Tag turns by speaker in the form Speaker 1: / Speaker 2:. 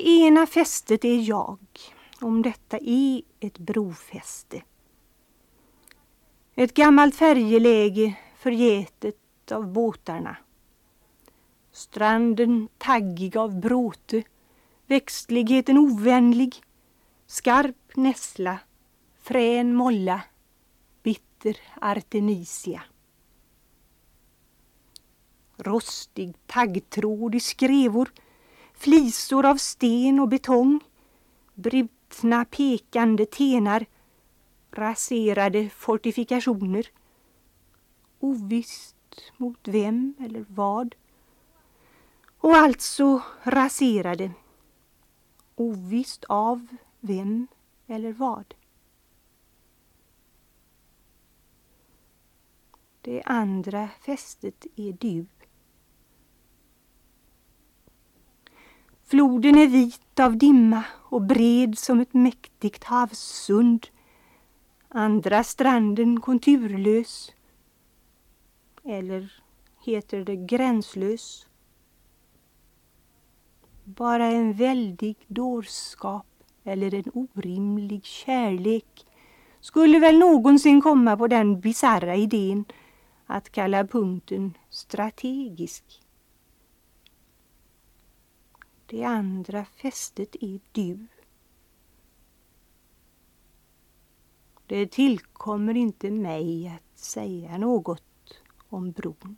Speaker 1: Det ena fästet är jag, om detta är ett brofäste. Ett gammalt färjeläge förgätet av båtarna. Stranden taggig av bråte, växtligheten ovänlig, skarp nässla, frän molla, bitter artemisia. Rostig taggtråd i skrevor, flisor av sten och betong, brutna pekande tenar, raserade fortifikationer. Ovisst mot vem eller vad. Och alltså raserade. Ovisst av vem eller vad. Det andra fästet är du. Floden är vit av dimma och bred som ett mäktigt havssund. Andra stranden konturlös. Eller heter det gränslös? Bara en väldig dårskap eller en orimlig kärlek skulle väl någonsin komma på den bisarra idén att kalla punkten strategisk. Det andra fästet är du. Det tillkommer inte mig att säga något om bron.